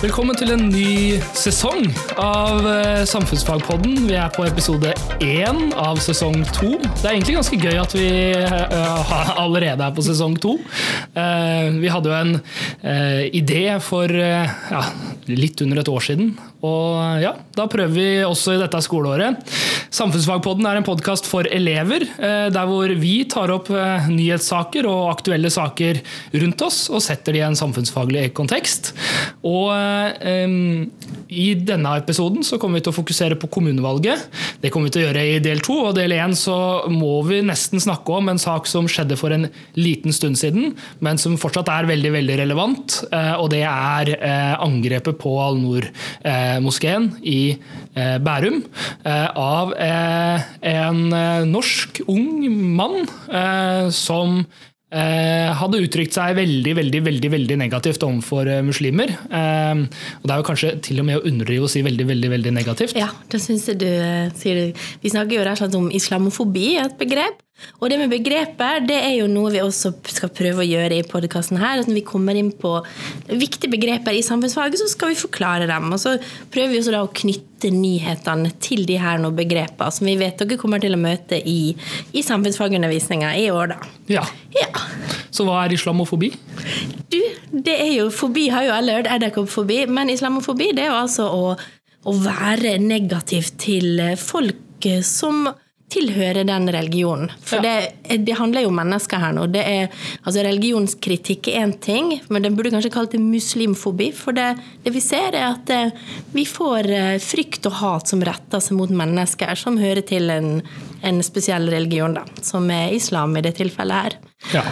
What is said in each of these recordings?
Velkommen til en ny sesong av eh, Samfunnsfagpodden. Vi er på episode én av sesong to. Det er egentlig ganske gøy at vi eh, allerede er på sesong to. Eh, vi hadde jo en idé for ja, litt under et år siden. Og ja, da prøver vi også i dette skoleåret. Samfunnsfagpodden er en podkast for elever, eh, der hvor vi tar opp eh, nyhetssaker og aktuelle saker rundt oss og setter det i en samfunnsfaglig kontekst. Og um, i denne episoden så kommer vi til å fokusere på kommunevalget. Det kommer vi til å gjøre i del to, og del én så må vi nesten snakke om en sak som skjedde for en liten stund siden, men som fortsatt er veldig veldig relevant, og det er angrepet på Al-Noor-moskeen i eh, Bærum eh, av eh, en norsk ung mann som hadde uttrykt seg veldig veldig, veldig, veldig negativt overfor muslimer. Og Det er jo kanskje til og med å underdrive å si veldig veldig, veldig negativt. Ja, det synes jeg du sier sier. Vi snakker jo rett og slett om islamofobi, et begrep. Og det med begreper det er jo noe vi også skal prøve å gjøre i podkasten her. At når vi kommer inn på viktige begreper i samfunnsfaget, så skal vi forklare dem. Og så prøver vi også da å knytte nyhetene til de her noen begreper som vi vet dere kommer til å møte i, i samfunnsfagundervisninga i år, da. Ja. Ja. Så hva er islamofobi? Du, det er jo Fobi har jo alle hørt, edderkoppfobi, men islamofobi det er jo altså å, å være negativ til folk som tilhører den religionen. For Ja. det, det handler jo om mennesker her nå. Det er, altså Religionskritikk er én ting, men den burde kanskje kalt det muslimfobi. For det, det vi ser, er at det, vi får eh, frykt og hat som retter seg mot mennesker som hører til en, en spesiell religion, da, som er islam i det tilfellet her. Ja.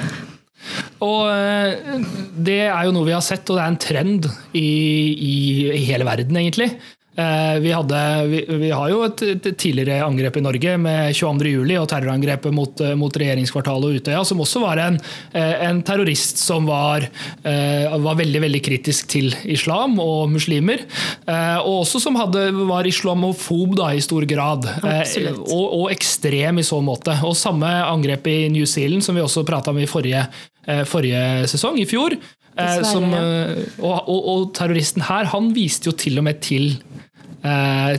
Og eh, det er jo noe vi har sett, og det er en trend i, i, i hele verden, egentlig. Eh, Vi, hadde, vi, vi har jo et, et tidligere angrep i Norge med 22. juli og terrorangrepet mot, eh, mot regjeringskvartalet og Utøya, som også var en, eh, en terrorist som var, var veldig veldig kritisk til islam og muslimer. Og også som hadde, var islamofob da, i stor grad. Og, og ekstrem i så måte. Og samme angrep i New Zealand, som vi også prata om i forrige, forrige sesong, i fjor. Som, og, og, og terroristen her, han viste jo til og med til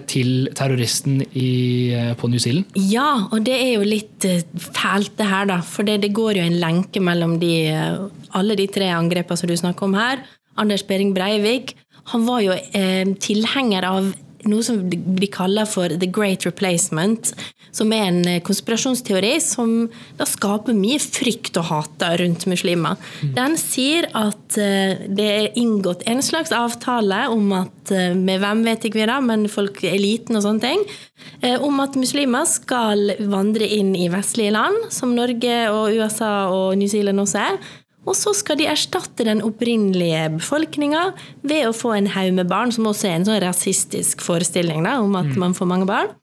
til terroristen i, eh, på New Zealand. Ja, og det er jo litt eh, fælt det her, da. For det, det går jo en lenke mellom de, eh, alle de tre angrepene som du snakker om her. Anders Behring Breivik han var jo eh, tilhenger av noe som de kaller for the great replacement. Som er en eh, konspirasjonsteori som da skaper mye frykt og hat rundt muslimer. Den sier at eh, det er inngått en slags avtale om at eh, med hvem vet ikke vi da, men folk, eliten og sånne ting, om at muslimer skal vandre inn i vestlige land, som Norge og USA og New Zealand også er. Og så skal de erstatte den opprinnelige befolkninga ved å få en haug med barn, som også er en sånn rasistisk forestilling da, om at man får mange barn.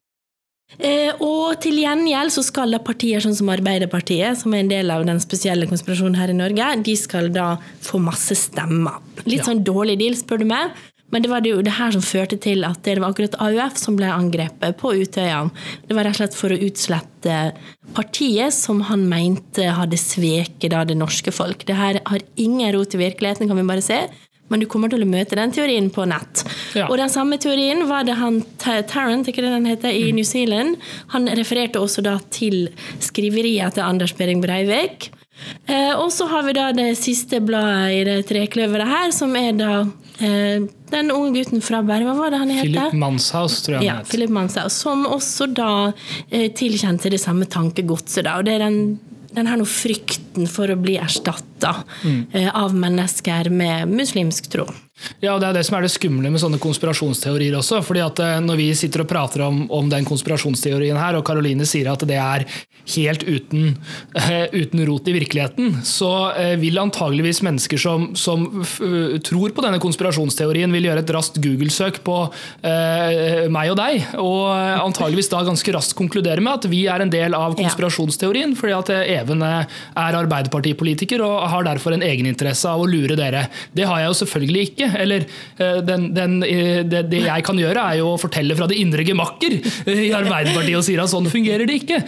Eh, og til gjengjeld så skal da partier sånn som Arbeiderpartiet, som er en del av den spesielle konspirasjonen her i Norge, de skal da få masse stemmer. Litt Ja. sånn dårlig deal, spør du meg. Men det var det jo det her som førte til at det var akkurat AUF som ble angrepet på Utøya. Det var rett og slett for å utslette partiet som han mente hadde sveket det norske folk. Det her har ingen rot i virkeligheten, kan vi bare se. Men du kommer til å møte den teorien på nett. Ja. Og den samme teorien var det han Tarrant, ikke det den heter, i New Zealand. Han refererte også da til skriveriet til Anders Behring Breivik. Eh, og så har vi da det siste bladet i det trekløveret her, som er da eh, den unge gutten fra Bærum. Hva var det han het? Philip Manshaus, tror jeg han Ja, het. Philip Manshaus, som også da eh, tilkjente det samme tankegodset. Da, og det er den, den her frykten for å bli erstatta mm. av mennesker med muslimsk tro. Ja, Det er det som er det skumle med sånne konspirasjonsteorier også. fordi at eh, Når vi sitter og prater om, om den konspirasjonsteorien her, og Karoline sier at det er helt uten, uh, uten rot i virkeligheten, så uh, vil antageligvis mennesker som, som eh, tror på denne konspirasjonsteorien, vil gjøre et raskt Google-søk på meg og deg, og antageligvis da ganske raskt konkludere med at vi er en del av konspirasjonsteorien, fordi at Even er Arbeiderpartipolitiker og har derfor en egeninteresse av å lure dere. Det har jeg jo selvfølgelig ikke. Eller den, den, det, det, jeg kan gjøre, er jo å fortelle fra det indre gemakker i Arbeiderpartiet og sier at sånn fungerer det ikke.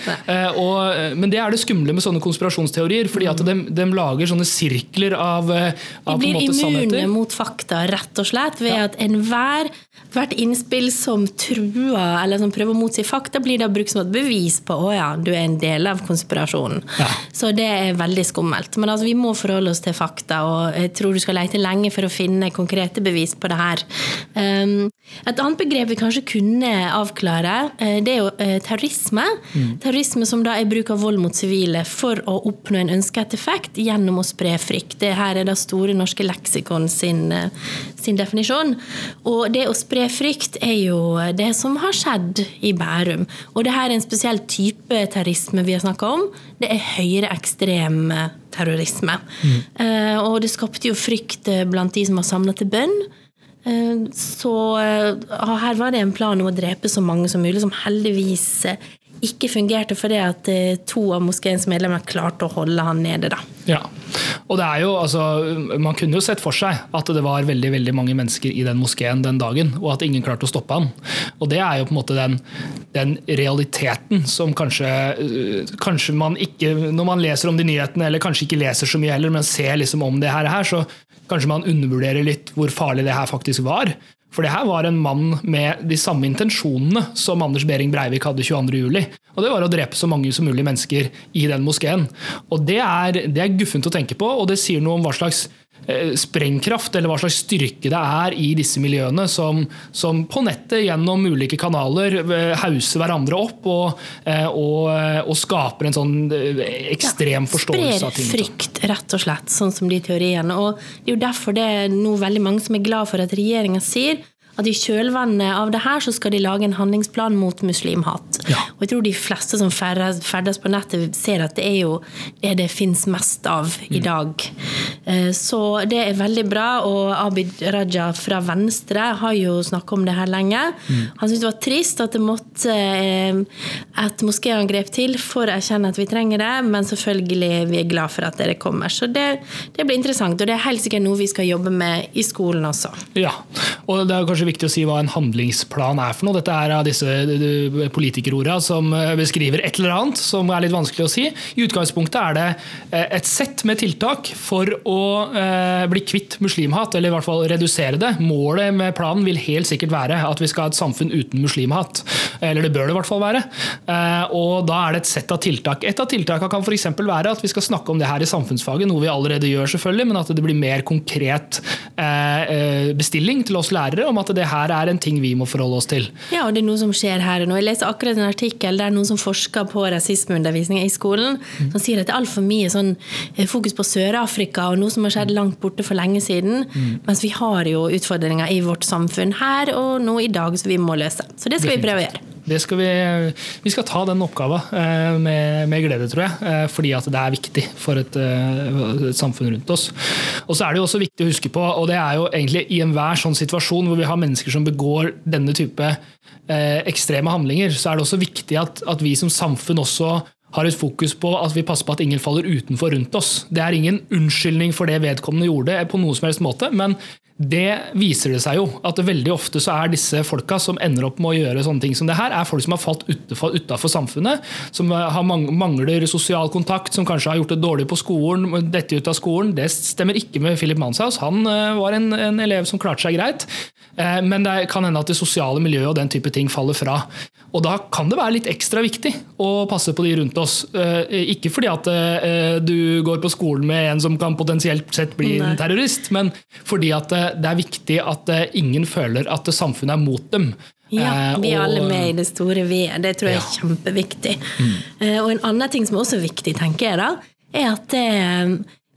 Og, men det er det skumle med sånne konspirasjonsteorier, fordi at de, de lager sånne sirkler av, av De blir immune mot fakta, rett og slett, ved ja. at enhver hvert innspill som truer eller som prøver å motsi fakta, blir da brukt som et bevis på å ja, du er en del av konspirasjonen. Ja. Så det er veldig skummelt. Men altså, vi må forholde oss til fakta, og jeg tror du skal lete lenge for å finne konkrete bevis på det her. Um, et annet begrep vi kanskje kunne avklare, uh, det er jo uh, terrorisme. Mm. Terrorisme som da er bruk av vold mot sivile for å oppnå en ønsket effekt gjennom å spre frykt. Det her er da Store norske leksikon sin, uh, sin definisjon. Og det å spre frykt er jo det som har skjedd i Bærum. Og det her er en spesiell type terrorisme vi har snakka om. Det er høyreekstrem terrorisme. Mm. Eh, og det skapte jo frykt blant de som var samla til bønn. Uh, så uh, her var det en plan om å drepe så mange som mulig, som heldigvis ikke fungerte fordi at eh, to av moskeens medlemmer klarte å holde han nede. da. Ja, og det er jo, altså, Man kunne jo sett for seg at det var veldig veldig mange mennesker i den moskeen den dagen, og at ingen klarte å stoppe han. Og Det er jo på en måte den, den realiteten som kanskje, eh, kanskje man ikke Når man leser om de nyhetene, eller kanskje ikke leser så mye heller, men ser liksom om det her, så kanskje man undervurderer litt hvor farlig det her faktisk var. For det her var en mann med de samme intensjonene som Anders Behring Breivik hadde 22.07. Og det var å drepe så mange som mulig mennesker i den moskeen. Og det er, det er guffent å tenke på, og det sier noe om hva slags sprengkraft, eller hva slags styrke det er i disse miljøene, som, som på nettet gjennom ulike kanaler eh, hauser hverandre opp og, eh, og, og, skaper en sånn ekstrem forståelse av ting. Sprer frykt, rett og slett, sånn som de teoriene. Og det er jo derfor det er nå veldig mange som er glad for at regjeringa sier at i kjølvannet av det her så skal de lage en handlingsplan mot muslimhat. Ja. Og jeg tror de fleste som ferdes på nettet, ser at det er jo det det fins mest av i mm. dag. Eh, så det er veldig bra, og Abid Raja fra Venstre har jo snakka om det her lenge. Mm. Han syntes det var trist at det måtte eh, et moskéangrep til for å erkjenne at vi trenger det, men selvfølgelig vi er glad for at dere kommer. Så det, det blir interessant, og det er helt sikkert noe vi skal jobbe med i skolen også. Ja, og det er kanskje viktig å si hva en handlingsplan er for noe. Dette er av disse politikerorda som eh, beskriver et eller annet som er litt vanskelig å si. I utgangspunktet er det eh, et sett med tiltak for å eh, bli kvitt muslimhat, eller i hvert fall redusere det. Målet med planen vil helt sikkert være at vi skal ha et samfunn uten muslimhat. Eller det bør det i hvert fall være. Og da er det et sett av tiltak. Et av tiltakene kan f.eks. være at vi skal snakke om det her i samfunnsfaget, noe vi allerede gjør, selvfølgelig, men at det blir mer konkret bestilling til oss lærere om at det her er en ting vi må forholde oss til. Ja, og det er noe som skjer her og nå. Jeg leser akkurat en artikkel der noen som forsker på rasismeundervisning i skolen, mm. som sier at det er altfor mye sånn eh, fokus på Sør-Afrika og noe som har skjedd langt borte for lenge siden. Mm. Mens vi har jo utfordringer i vårt samfunn her og nå i dag som vi må løse. Så det skal vi prøve å gjøre. Skal vi, vi, skal ta den oppgaven eh, med, med, glede, tror jeg. Eh, fordi at det er viktig for et, et samfunn rundt oss. Og så er det jo også viktig å huske på, og det er jo egentlig i enhver sånn situasjon hvor vi har mennesker som begår denne type eh, ekstreme handlinger, så er det også viktig at, at, vi som samfunn også har et fokus på at vi passer på at ingen faller utenfor rundt oss. Det er ingen unnskyldning for det vedkommende gjorde, på noen som helst måte, men det viser det seg jo at veldig ofte så er disse folka som ender opp med å gjøre sånne ting som det her, er folk som har falt utafor samfunnet, som har mangler sosial kontakt, som kanskje har gjort det dårlig på skolen, dette ut av skolen. Det stemmer ikke med Philip Manshaus. Han eh, var en, en elev som klarte seg greit. Eh, men det kan hende at det sosiale miljøet og den type ting faller fra. Og Da kan det være litt ekstra viktig å passe på de rundt oss. Eh, ikke fordi at du går på skolen med en som kan potensielt sett bli en terrorist, men fordi at det er viktig at ingen føler at samfunnet er mot dem. Ja, vi er alle med i det store vi-et. Det tror jeg er kjempeviktig. Mm. Og en annen ting som er også viktig, tenker jeg da, er at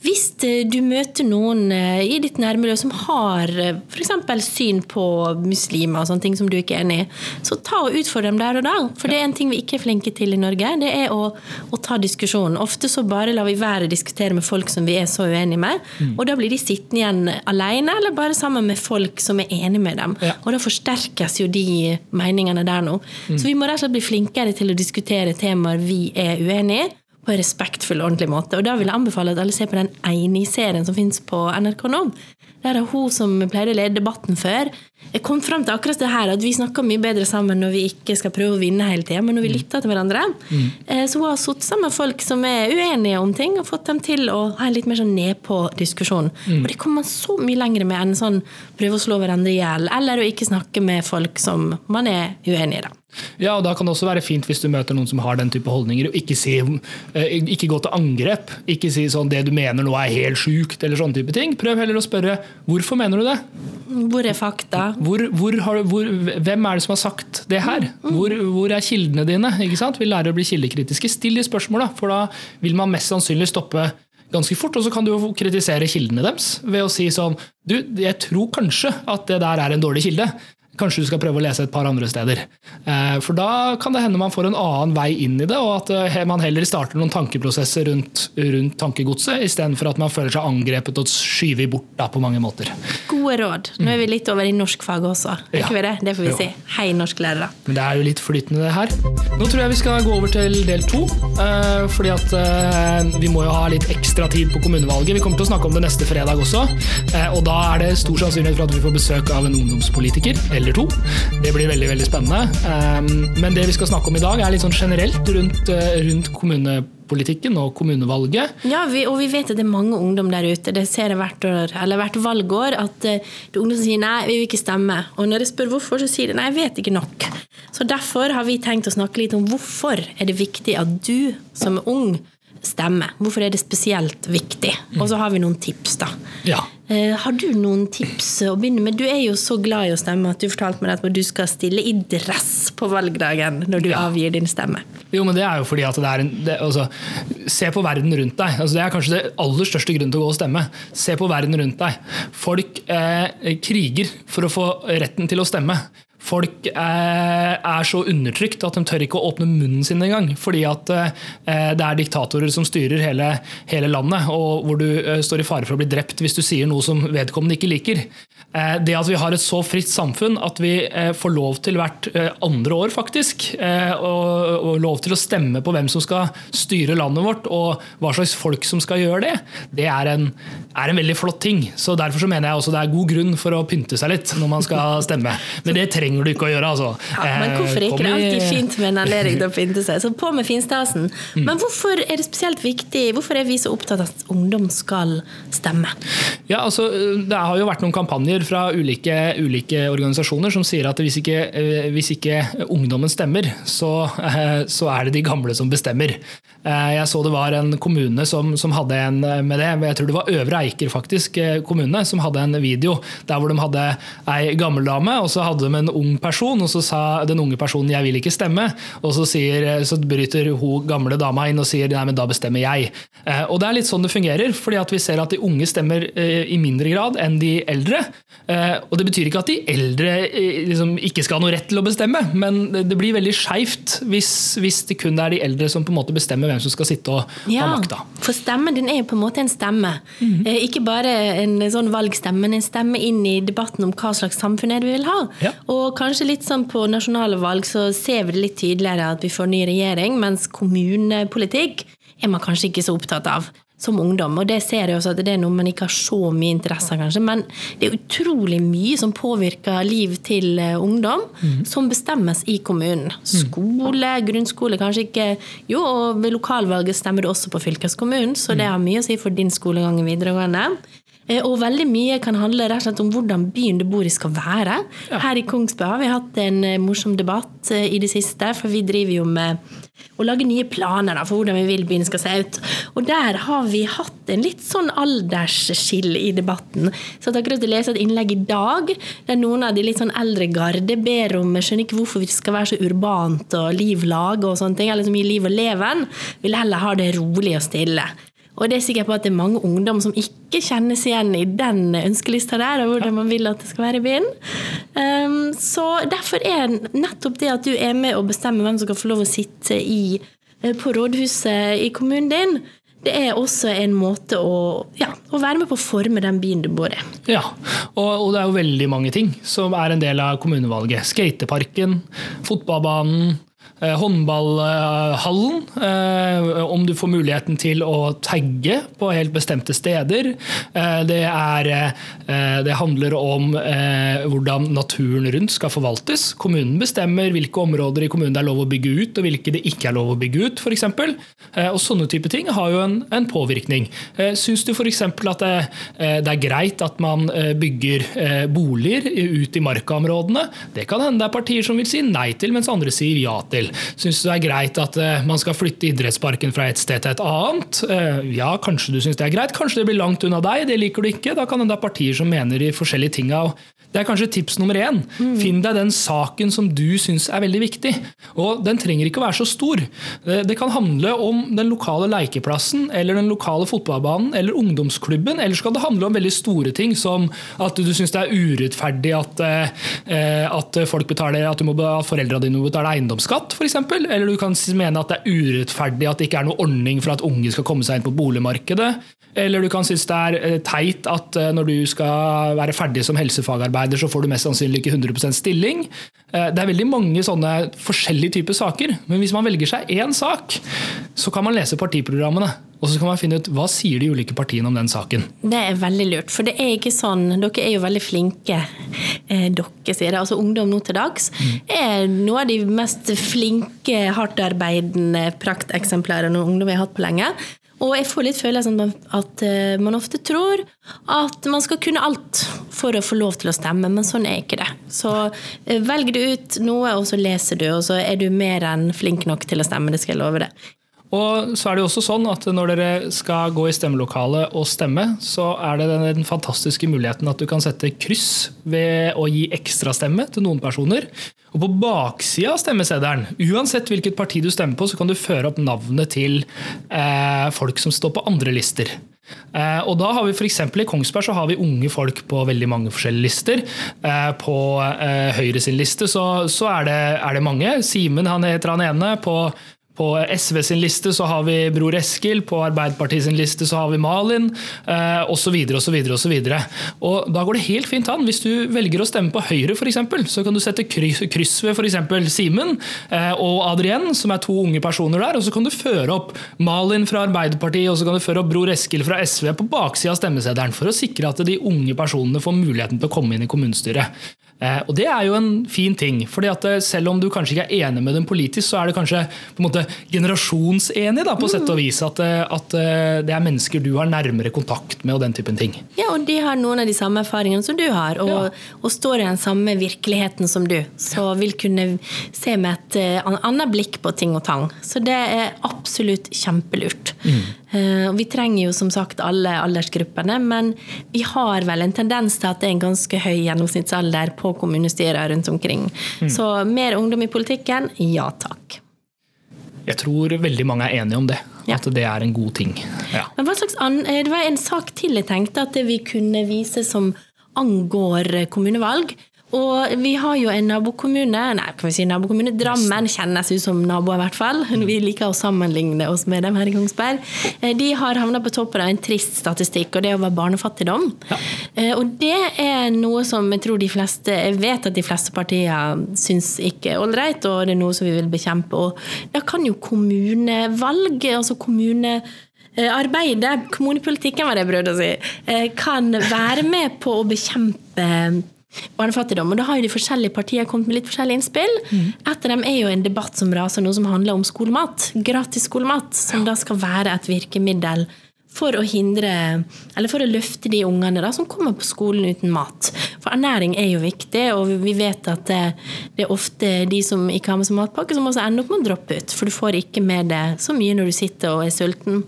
hvis eh, du møter noen eh, i ditt nærmiljø som har eh, f.eks. syn på muslimer og sånne ting som du ikke er enig i, så ta og utfordre dem der og da. For det er en ting vi ikke er flinke til i Norge. Det er å, å ta diskusjonen. Ofte så bare lar vi være å diskutere med folk som vi er så uenige med. Mm. Og da blir de sittende igjen alene, eller bare sammen med folk som er enige med dem. Ja. Og da forsterkes jo de meningene der nå. Mm. Så vi må rett og slett bli flinkere til å diskutere temaer vi er uenige i på en respektfull og ordentlig måte. Og da vil jeg anbefale at alle ser på den Eini-serien som finnes på NRK nå. Der er hun som pleide å lede debatten før, jeg kom fram til akkurat det her, at vi snakker mye bedre sammen når vi ikke skal prøve å vinne hele tida, men når vi lytter til hverandre. Mm. Så hun har sittet sammen med folk som er uenige om ting, og fått dem til å ha en litt mer sånn nedpå-diskusjon. Mm. Og det kommer man så mye lenger med enn sånn prøve å slå hverandre i hjel, eller å ikke snakke med folk som man er uenig i. da. Ja, og Da kan det også være fint hvis du møter noen som har den type holdninger. og Ikke, si, eh, ikke gå til angrep. Ikke si sånn 'det du mener nå er helt sjukt', eller sånne type ting. Prøv heller å spørre 'hvorfor mener du det'? Hvor er fakta? Hvor, hvor har, hvor, hvem er det som har sagt det her? Hvor, hvor er kildene dine? Vi lærer å bli kildekritiske. Still de spørsmåla, for da vil man mest sannsynlig stoppe ganske fort. Og så kan du jo kritisere kildene deres ved å si sånn Du, jeg tror kanskje at det der er en dårlig kilde. Kanskje du skal prøve å lese et par andre steder. Eh, for da kan det hende man får en annen vei inn i det, og at eh, man heller starter noen tankeprosesser rundt, rundt tankegodset, istedenfor at man føler seg angrepet og skyvet bort da, på mange måter. Gode råd. Nå er vi litt over i norskfaget også. Ja. Det? det får vi jo. si. Hei, norsklærere. Men det er jo litt flytende, det her. Nå tror jeg vi skal gå over til del to. Eh, fordi at vi må jo ha litt ekstra tid på kommunevalget. Vi kommer til å snakke om det neste fredag også. Og da er det stor sannsynlighet for at vi får besøk av en ungdomspolitiker. Eller to. Det blir veldig veldig spennende. Ehm, men det vi skal snakke om i dag, er litt sånn generelt rundt, eh, rundt kommunepolitikken og kommunevalget. Ja, vi, og vi vet at det er mange ungdom der ute. Det ser jeg hvert, år, eller hvert valgår at eh, ungdom som sier nei, vi vil ikke stemme. Og når jeg spør hvorfor, så sier de nei, jeg vet ikke nok. Så derfor har vi tenkt å snakke litt om hvorfor er det viktig at du som er ung stemmer. Hvorfor er det spesielt viktig? Og så har vi noen tips, da. Ja. Eh, har du noen tips å begynne med? Du er jo så glad i å stemme at du fortalte meg at du skal stille i dress på valgdagen når du ja. avgir din stemme. Jo, men det er jo fordi at det er en det, altså, Se på verden rundt deg. Altså, det er kanskje det aller største grunnen til å gå og stemme. Se på verden rundt deg. Folk eh, kriger for å få retten til å stemme folk er, er, så undertrykt at de tør ikke å åpne munnen sin engang. Fordi at eh, det er diktatorer som styrer hele, hele, landet, og hvor du eh, står i fare for å bli drept hvis du sier noe som vedkommende ikke liker. Eh, det at vi har et så fritt samfunn at vi eh, får lov til hvert eh, andre år faktisk, eh, og, og, lov til å stemme på hvem som skal styre landet vårt, og hva slags folk som skal gjøre det, det er en, er en veldig flott ting. Så Derfor så mener jeg også det er god grunn for å pynte seg litt når man skal stemme. Men det trenger trenger du ikke å gjøre. Altså. Ja, men hvorfor ikke? Det er alltid fint med en anledning til å pynte seg. Så på med finstasen. Mm. Men hvorfor er det spesielt viktig? Hvorfor er vi så opptatt av at ungdom skal stemme? Ja, altså, Det har jo vært noen kampanjer fra ulike, ulike organisasjoner som sier at hvis ikke, eh, hvis ikke ungdommen stemmer, så, eh, så, er det de gamle som bestemmer. Eh, jeg så det var en kommune som, som hadde en med det. Jeg tror det var Øvre Eiker faktisk, kommune som hadde en video der hvor de hadde ei gammel dame, og så hadde de en ung person, og så sa den unge personen 'jeg vil ikke stemme'. Og så, sier, så bryter hun gamle dama inn og sier 'nei, men da bestemmer jeg'. Eh, og det er litt sånn det fungerer, fordi at vi ser at de unge stemmer eh, i mindre grad enn de eldre. Eh, og det betyr ikke at de eldre liksom, ikke skal ha noe rett til å bestemme, men det blir veldig skeivt hvis, hvis, det kun er de eldre som på en måte bestemmer hvem som skal sitte og ja, ha makta. For stemmen din er jo på en måte en stemme. Mm -hmm. Ikke bare en sånn valgstemme, men en stemme inn i debatten om hva slags samfunn er det vi vil ha. Ja. Og og kanskje litt sånn på nasjonale valg så ser vi det litt tydeligere at vi får ny regjering, mens kommunepolitikk er man kanskje ikke så opptatt av som ungdom. Og det ser jeg også at det er noe man ikke har så mye interesse av, kanskje. Men det er utrolig mye som påvirker liv til eh, ungdom, mm. som bestemmes i kommunen. Skole, grunnskole, kanskje ikke Jo, og ved lokalvalget stemmer du også på fylkeskommunen, så det har mye å si for din skolegang i videregående. Eh, og veldig mye kan handle rett og slett om hvordan byen du bor i skal være. Ja. Her i Kongsberg har vi hatt en eh, morsom debatt eh, i det siste, for vi driver jo med å lage nye planer da, for hvordan vi vil byen skal se ut. Og der har vi hatt en litt sånn aldersskill i debatten. Så jeg akkurat lese et innlegg i dag der noen av de litt sånn eldre garde ber om Jeg skjønner ikke hvorfor vi skal være så urbant og liv laga og sånne ting, eller så mye liv og leven. Vil heller ha det rolig og stille. Og det er sikkert på at det er mange ungdom som ikke kjennes igjen i den ønskelista der, og hvordan man vil at det skal være i byen. Um, så derfor er nettopp det at du er med og bestemmer hvem som skal få lov å sitte i, eh, på rådhuset i kommunen din, det er også en måte å, ja, å, være med på å forme den byen du bor i. Ja, og, og, det er jo veldig mange ting som er en del av kommunevalget. Skateparken, fotballbanen, håndballhallen. Eh, om du får muligheten til å tagge på helt bestemte steder. Eh, det, er, eh, det handler om eh, hvordan naturen rundt skal forvaltes. Kommunen bestemmer hvilke områder i kommunen det er lov å bygge ut, og hvilke det ikke er lov å bygge ut. Eh, og sånne type ting har jo en, en påvirkning. Eh, Syns du f.eks. at det, eh, det er greit at man eh, bygger eh, boliger ut i markaområdene? Det kan hende det er partier som vil si nei til, mens andre sier ja til. Syns du det er greit at eh, man skal flytte idrettsparken fra et sted til et annet? Eh, Ja, kanskje du syns det er greit. Kanskje det blir langt unna deg, det liker du ikke. Da kan det være partier som mener de forskjellige tinga. Det er kanskje tips nummer én. Finn deg den saken som du syns er veldig viktig. Og den trenger ikke å være så stor. Det kan handle om den lokale lekeplassen, eller den lokale fotballbanen, eller ungdomsklubben. Eller så kan det handle om veldig store ting, som at du syns det er urettferdig at, eh, at folk betaler, at du må, at foreldrene dine må betale eiendomsskatt, f.eks. Eller du kan mene at det er urettferdig at det ikke er noe ordning for at unge skal komme seg inn på boligmarkedet. Eller du kan synes det er eh, teit at eh, når du skal være ferdig som helsefagarbeider, så får du mest sannsynlig ikke 100% stilling. Eh, Det er veldig mange sånne forskjellige typer saker. Men hvis man velger seg én sak, så kan man lese partiprogrammene. Og så kan man finne ut hva sier de ulike partiene om den saken. Det er veldig lurt, for det er ikke sånn Dere er jo veldig flinke, eh, dere sier det. Altså Ungdom nå til dags er noe av de mest flinke, hardtarbeidende prakteksemplarene ungdom vi har hatt på lenge. Og jeg får litt følelsen at eh, man ofte tror at man skal kunne alt for å få lov til å stemme, men sånn er ikke det. Så velger du ut noe, og så leser du, og så er du mer enn flink nok til å stemme. Det skal jeg love deg. Og så er det jo også sånn at Når dere skal gå i stemmelokalet og stemme, så er det den, fantastiske muligheten at du kan sette kryss ved å gi ekstrastemme til noen personer. Og på baksida av stemmeseddelen, uansett hvilket parti du stemmer på, så kan du føre opp navnet til eh, folk som står på andre lister. Eh, og da har vi for I Kongsberg så har vi unge folk på veldig mange forskjellige lister. Eh, på eh, Høyre sin liste så, så er, det, er det mange. Simen han heter han ene. På på SV sin liste så har vi Bror Eskil, på Arbeiderpartiet sin liste så har vi Malin, eh, osv. osv. osv. Og Da går det helt fint an. Hvis du velger å stemme på Høyre, eksempel, så kan du sette kryss, ved f.eks. Simen eh, og Adrien, som er to unge personer der. og Så kan du føre opp Malin fra Arbeiderpartiet og så kan du føre opp Bror Eskil fra SV på baksida av stemmeseddelen, for å sikre at de unge personene får muligheten til å komme inn i kommunestyret. Eh, og Det er jo en fin ting. fordi at eh, Selv om du kanskje ikke er enig med dem politisk, så er det kanskje på en måte generasjonsenig da, på sett og vis. At, eh, at det er mennesker du har nærmere kontakt med og den typen ting. Ja, og de har noen av de samme erfaringene som du har, og, Ja. og står i den samme virkeligheten som du. Så vil kunne se med et annet blikk på ting og tang. Så det er absolutt kjempelurt. Og vi trenger jo som sagt alle aldersgruppene, men vi har vel en tendens til at det er en ganske høy gjennomsnittsalder på kommunestyrene rundt omkring. Så mer ungdom i politikken, ja takk. Jeg tror veldig mange er enige om det. Ja. At det er en god ting. Ja. Men hva slags an eh, Det var en sak til jeg tenkte at vi kunne vise som angår kommunevalg. Og vi har jo en nabokommune, nei, kan vi si nabokommune, Drammen kjennes ut som naboer i hvert fall. Vi liker å sammenligne oss med dem her i Kongsberg. Eh, De har havna på toppen av en trist statistikk, og det er over barnefattigdom. Ja. Og det er noe som jeg tror de fleste Jeg vet at de fleste partier syns ikke er ålreit, og det er noe som vi vil bekjempe. Og da kan jo kommunevalg, altså kommune Eh, Arbeidet, kommunepolitikken var det jeg prøvde å si, eh, kan være med på å bekjempe barnefattigdom. Og da har jo de forskjellige partiene kommet med litt forskjellige innspill. Et av dem er jo en debatt som raser, noe som handler om skolemat. Gratis skolemat, som da skal være et virkemiddel for å hindre, eller for å løfte de ungene da, som kommer på skolen uten mat. For ernæring er jo viktig, og vi vet at det, det er ofte de som ikke har med seg matpakke, som også ender opp med å droppe ut. For du får ikke med det så mye når du sitter og er sulten.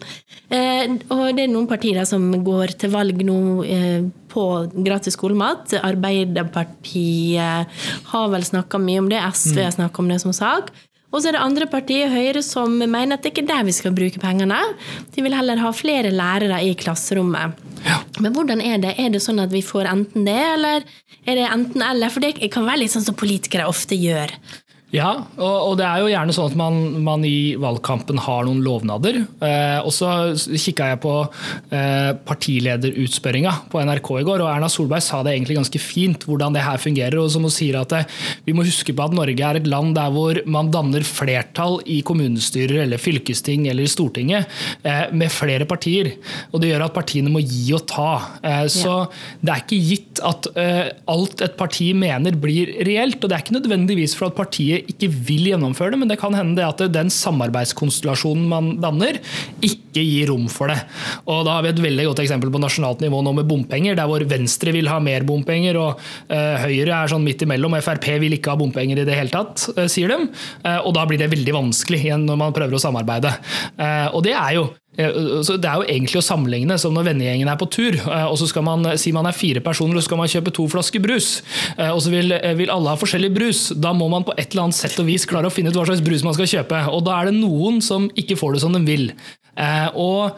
Eh, og det er noen partier der som går til valg nå eh, på gratis skolemat. Arbeiderpartiet har vel snakka mye om det, SV har snakka om det som sak. Og så er det andre partier, Høyre, som mener at det ikke er der vi skal bruke pengene. De vil heller ha flere lærere i klasserommet. Men hvordan er det? Er det sånn at vi får enten det, eller er det enten eller? For det kan være litt sånn som politikere ofte gjør. Ja, og, og, det er jo gjerne sånn at man, man i valgkampen har noen lovnader. Eh, og så kikka jeg på eh, partilederutspørringa på NRK i går, og Erna Solberg sa det egentlig ganske fint hvordan det her fungerer. og som hun sier at det, eh, Vi må huske på at Norge er et land der hvor man danner flertall i kommunestyrer eller fylkesting eller Stortinget eh, med flere partier. og Det gjør at partiene må gi og ta. Eh, så ja. det er ikke gitt at eh, alt et parti mener blir reelt. og det er ikke nødvendigvis for at partiet ikke vil gjennomføre det, men det kan hende det at den samarbeidskonstellasjonen man danner, ikke gir rom for det. Og Da har vi et veldig godt eksempel på nasjonalt nivå nå med bompenger, der hvor Venstre vil ha mer bompenger, og uh, Høyre er sånn midt imellom. Frp vil ikke ha bompenger i det hele tatt, uh, sier de. Uh, og da blir det veldig vanskelig igjen når man prøver å samarbeide. og det er jo så Det er jo egentlig å sammenligne som når vennegjengen er på tur. Eh, og så skal man si man er fire personer og så skal man kjøpe to flasker brus. Eh, og så vil, eh, vil, alle ha forskjellig brus. Da må man på et eller annet sett og vis klare å finne ut hva slags brus man skal kjøpe. Og da er det noen som ikke får det som de vil. Og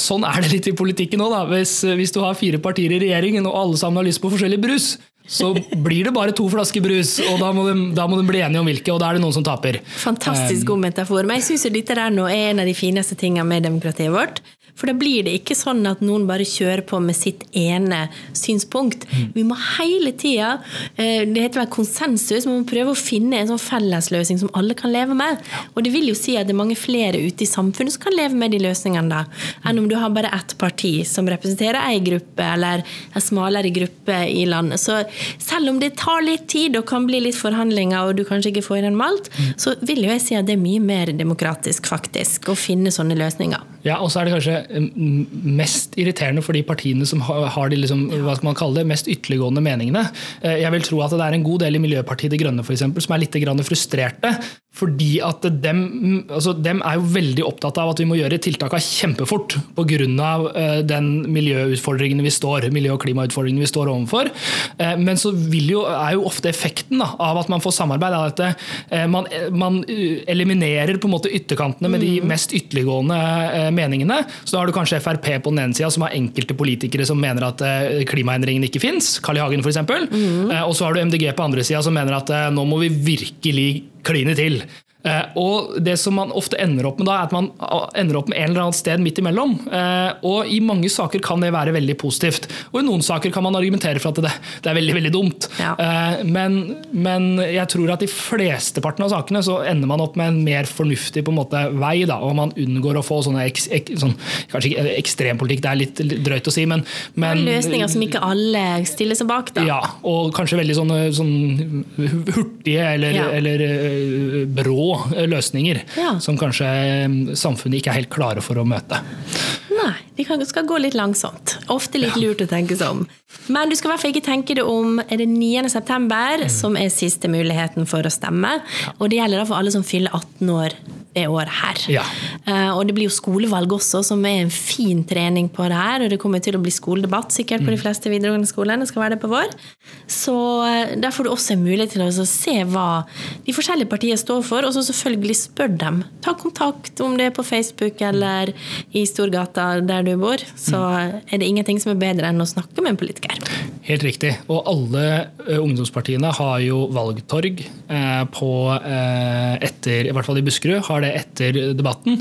Sånn er det litt i politikken òg. Hvis, hvis du har fire partier i regjeringen og alle sammen har lyst på forskjellig brus, så blir det bare to flasker brus, og da må, de, da må de bli enige om hvilke, og da er det noen som taper. Fantastisk god metafor. Men jeg syns dette der nå er en av de fineste tingene med demokratiet vårt. For da blir det ikke sånn at noen bare kjører på med sitt ene synspunkt. Mm. Vi må hele tida eh, Det heter vel konsensus, vi må prøve å finne en sånn fellesløsning som alle kan leve med. Og det vil jo si at det er mange flere ute i samfunnet som kan leve med de løsningene, da, enn om du har bare ett parti som representerer ei gruppe, eller en smalere gruppe i landet. Så selv om det tar litt tid og kan bli litt forhandlinger, og du kanskje ikke får gjennom alt, mm. så vil jo jeg si at det er mye mer demokratisk, faktisk, å finne sånne løsninger. Ja, og så er det kanskje mest irriterende for de partiene som har de liksom, hva skal man kalle det, mest ytterliggående meningene. Eh, jeg vil tro at det er en god del i Miljøpartiet De Grønne for eksempel, som er litt frustrerte fordi at dem, altså dem, er jo veldig opptatt av at vi må gjøre tiltakene kjempefort pga. Eh, den miljøutfordringene vi står, miljø- og klimautfordringene vi står overfor. Eh, men så jo, er jo ofte effekten da, av at man får samarbeid, at eh, man, man, eliminerer på en måte ytterkantene med de mm. mest ytterliggående meningene. Så da har du kanskje Frp på den ene sida, som har enkelte politikere som mener at klimaendringene ikke fins, Carl I. Hagen f.eks. Mm. Og så har du MDG på andre sida som mener at nå må vi virkelig kline til. Eh, og det som man ofte ender opp med da, er at man ender opp med en eller annen sted midt imellom. Eh, og i mange saker kan det være veldig positivt. Og i noen saker kan man argumentere for at det, det er veldig veldig dumt. Ja. Eh, men, men, jeg tror at i flesteparten av sakene så ender man opp med en mer fornuftig på en måte, vei, da, og man unngår å få sånne ek, ek, sånn, kanskje ikke ekstrempolitikk, det er litt, drøyt å si, men, men Løsninger som ikke alle stiller seg bak, da. Ja, og kanskje veldig sånne, sånn hurtige eller, ja. eller brå løsninger ja. som kanskje eh, samfunnet ikke er helt klare for å møte. Nei, de skal gå litt langsomt. Ofte litt lurt å tenke sånn. Men du skal i hvert fall ikke tenke det om er det 9. september, mm. som er siste muligheten for å stemme. Og det gjelder da for alle som fyller 18 år det året her. Ja. Uh, og det blir jo skolevalg også, som er en fin trening på det her. Og det kommer til å bli skoledebatt sikkert på de mm. fleste videregående skolene. Skal være det på vår. Så uh, der får du også en mulighet til å se hva de forskjellige partiene står for, og så selvfølgelig spør dem. Ta kontakt, om det er på Facebook eller i Storgata der du bor. Så er det ingenting som er bedre enn å snakke med en politiker. Helt riktig. Og alle uh, ungdomspartiene har jo valgtorg på etter, i hvert fall i Buskerud, har det det etter debatten,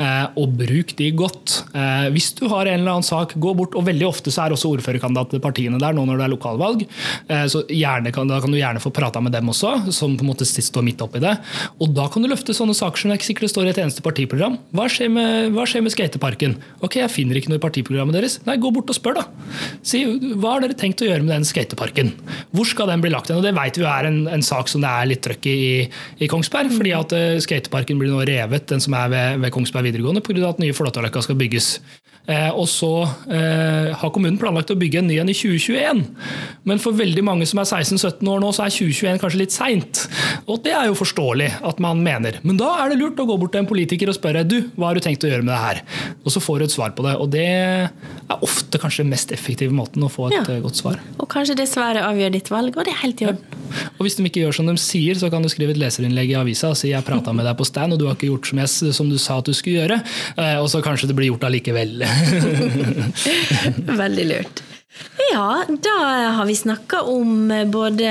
eh, og bruk de godt. Eh, hvis du har en eller annen sak, gå bort. og Veldig ofte så er også ordførerkandidatene partiene der nå når det er lokalvalg. Eh, så gjerne, Da kan du gjerne få prata med dem også, som på en måte står midt oppi det. Og Da kan du løfte sånne saker som ikke sikkert står i et eneste partiprogram. Hva skjer med, hva skjer med skateparken? Ok, jeg finner ikke noe i partiprogrammet deres. Nei, gå bort og spør, da. Si, hva har dere tenkt å gjøre med den skateparken? Hvor skal den bli lagt hen? Og Det vet vi jo er en, en sak som det er litt trøkk i, i Kongsberg. fordi at skateparken blir nå revet, den som er ved, ved Kongsberg videregående, pga. at nye Flåttaløkka skal bygges. Eh, og så eh, har kommunen planlagt å bygge en ny en i 2021. Men for veldig mange som er 16-17 år nå, så er 2021 kanskje litt seint. Og det er jo forståelig at man mener. Men da er det lurt å gå bort til en politiker og spørre du, hva har du tenkt å gjøre med det her? Og så får du et svar på det. Og det er ofte kanskje den mest effektive måten å få et ja. Eh, godt svar. Og kanskje det svaret avgjør ditt valg, og det er helt i orden. Ja. Og hvis de ikke gjør som de sier, så kan du skrive et leserinnlegg i avisa og si jeg prata med deg på stand, og du har ikke gjort som, jeg, som du sa at du skulle gjøre. Og så kanskje det blir gjort allikevel. Veldig lurt. Ja, da har vi snakka om både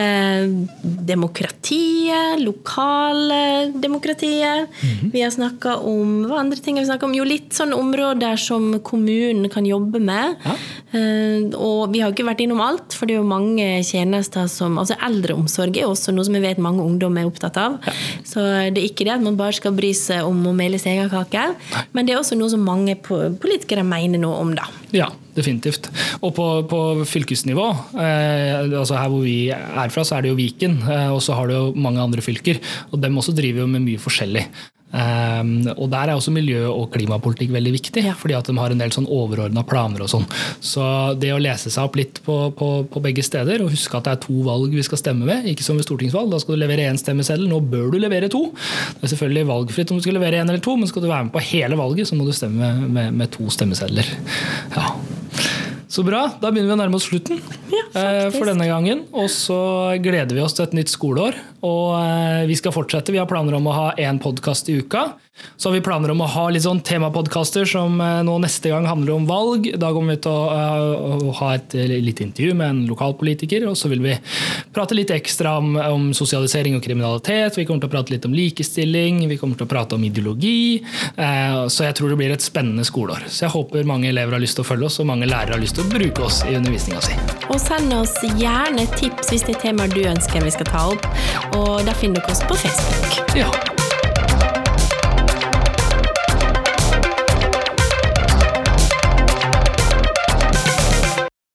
demokratiet, lokaldemokratiet. Mm Vi har snakka om hva andre ting har vi snakket om? Jo, litt sånne områder som kommunen kan jobbe med. Ja. Uh, og vi har ikke vært innom alt, for det er jo mange tjenester som altså Eldreomsorg er også noe som jeg vet mange ungdom er opptatt av. Ja. Så det er ikke det at man bare skal bry seg om å mele seg kake, men det er også noe som mange politikere mener noe om, da. Ja, definitivt. Og på, på fylkesnivå, eh, altså her hvor vi er fra, så er det jo Viken. Eh, og så har du jo mange andre fylker. Og dem også driver jo med mye forskjellig. Um, og Der er også miljø- og klimapolitikk veldig viktig, ja. fordi at de har en del sånn overordna planer. og sånn. Så det å lese seg opp litt på, på, på, begge steder, og huske at det er to valg vi skal stemme ved, ikke som ved stortingsvalg, da skal du levere én stemmeseddel, nå bør du levere to. Det er selvfølgelig valgfritt om du skal levere én eller to, men skal du være med på hele valget, så må du stemme med, med to stemmesedler. Ja. Så bra. Da begynner vi å nærme oss slutten ja, eh, for denne gangen. Og så gleder vi oss til et nytt skoleår. Og eh, vi skal fortsette. Vi har planer om å ha én podkast i uka. Så har vi planer om å ha litt sånn temapodkaster som eh, nå neste gang handler om valg. Da kommer vi til å, å ha et lite intervju med en lokalpolitiker. Og så vil vi prate litt ekstra om, om, sosialisering og kriminalitet. Vi kommer til å prate litt om likestilling. Vi kommer til å prate om ideologi. Så jeg tror det blir et spennende skoleår. Så jeg håper mange elever har lyst til å følge oss, og mange lærere har lyst til å bruke oss i undervisninga si. Og send oss gjerne tips hvis det er temaer du ønsker vi skal ta opp. Og da finner dere oss på Facebook. Ja.